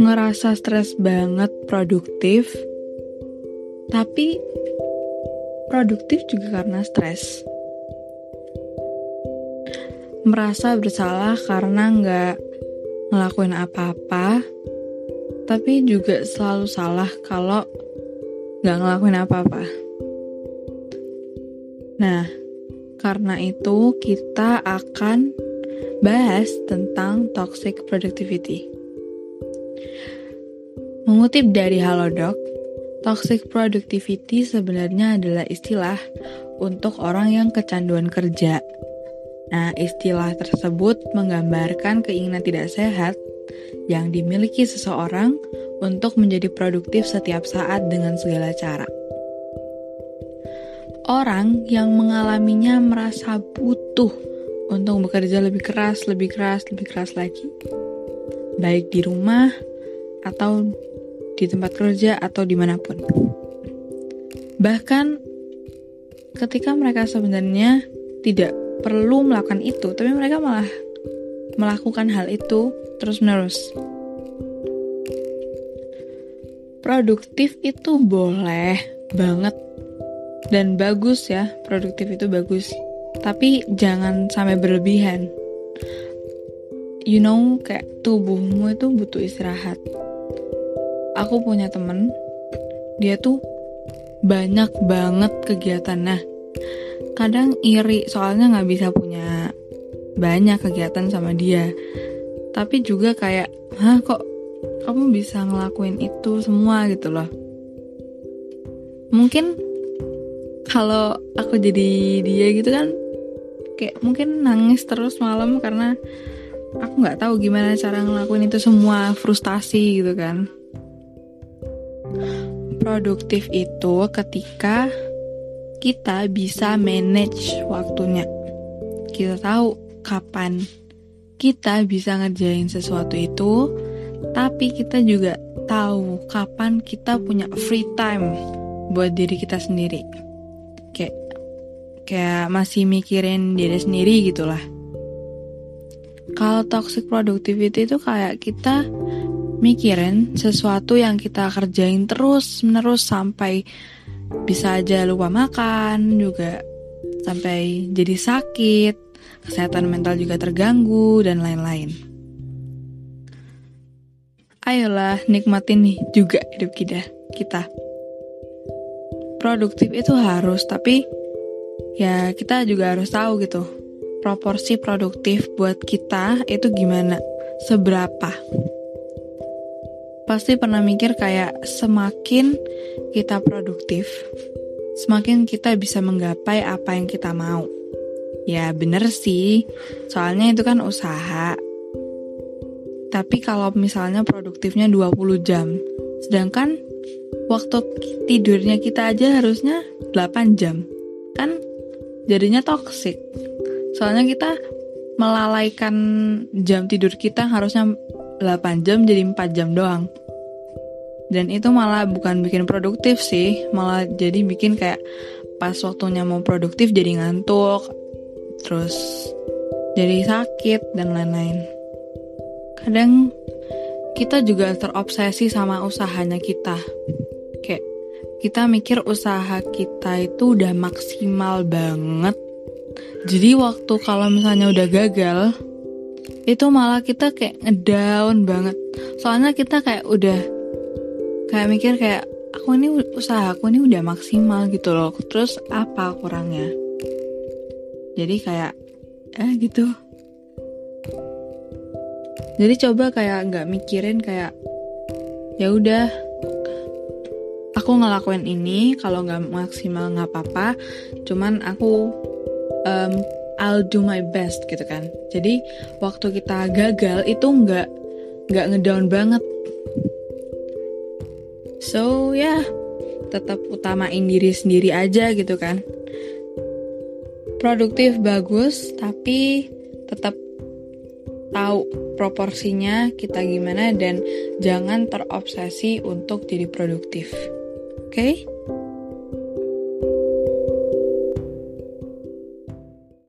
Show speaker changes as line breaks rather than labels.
ngerasa stres banget produktif, tapi produktif juga karena stres. Merasa bersalah karena nggak ngelakuin apa-apa, tapi juga selalu salah kalau nggak ngelakuin apa-apa. Nah, karena itu kita akan bahas tentang toxic productivity. Mengutip dari Halodoc, toxic productivity sebenarnya adalah istilah untuk orang yang kecanduan kerja. Nah, istilah tersebut menggambarkan keinginan tidak sehat yang dimiliki seseorang untuk menjadi produktif setiap saat dengan segala cara. Orang yang mengalaminya merasa butuh untuk bekerja lebih keras, lebih keras, lebih keras lagi. Baik di rumah atau di tempat kerja atau di mana pun. Bahkan ketika mereka sebenarnya tidak perlu melakukan itu, tapi mereka malah melakukan hal itu terus-menerus. Produktif itu boleh banget dan bagus ya, produktif itu bagus. Tapi jangan sampai berlebihan. You know, kayak tubuhmu itu butuh istirahat aku punya temen dia tuh banyak banget kegiatan nah kadang iri soalnya nggak bisa punya banyak kegiatan sama dia. Tapi juga kayak hah kok kamu bisa ngelakuin itu semua? gitu loh. Mungkin kalau aku jadi dia gitu kan kayak mungkin nangis terus malam karena aku nggak tahu gimana cara ngelakuin itu semua frustasi gitu kan Produktif itu ketika kita bisa manage waktunya. Kita tahu kapan kita bisa ngerjain sesuatu itu, tapi kita juga tahu kapan kita punya free time buat diri kita sendiri. Kayak kayak masih mikirin diri sendiri gitulah. Kalau toxic productivity itu kayak kita mikirin sesuatu yang kita kerjain terus menerus sampai bisa aja lupa makan juga sampai jadi sakit, kesehatan mental juga terganggu dan lain-lain. Ayolah nikmatin nih juga hidup kita. Kita produktif itu harus, tapi ya kita juga harus tahu gitu proporsi produktif buat kita itu gimana, seberapa pasti pernah mikir kayak semakin kita produktif, semakin kita bisa menggapai apa yang kita mau. Ya bener sih, soalnya itu kan usaha. Tapi kalau misalnya produktifnya 20 jam, sedangkan waktu tidurnya kita aja harusnya 8 jam. Kan jadinya toxic. Soalnya kita melalaikan jam tidur kita harusnya 8 jam jadi 4 jam doang. Dan itu malah bukan bikin produktif sih malah jadi bikin kayak pas waktunya mau produktif jadi ngantuk terus jadi sakit dan lain-lain. Kadang kita juga terobsesi sama usahanya kita. Kayak kita mikir usaha kita itu udah maksimal banget. Jadi waktu kalau misalnya udah gagal itu malah kita kayak ngedown banget. Soalnya kita kayak udah kayak mikir kayak aku ini usaha aku ini udah maksimal gitu loh. Terus apa kurangnya? Jadi kayak eh gitu. Jadi coba kayak nggak mikirin kayak ya udah aku ngelakuin ini kalau nggak maksimal nggak apa-apa. Cuman aku um, I'll do my best gitu kan jadi waktu kita gagal itu nggak nggak ngedown banget So ya, yeah, tetap utamain diri sendiri aja gitu kan. Produktif bagus, tapi tetap tahu proporsinya kita gimana dan jangan terobsesi untuk jadi produktif. Oke? Okay?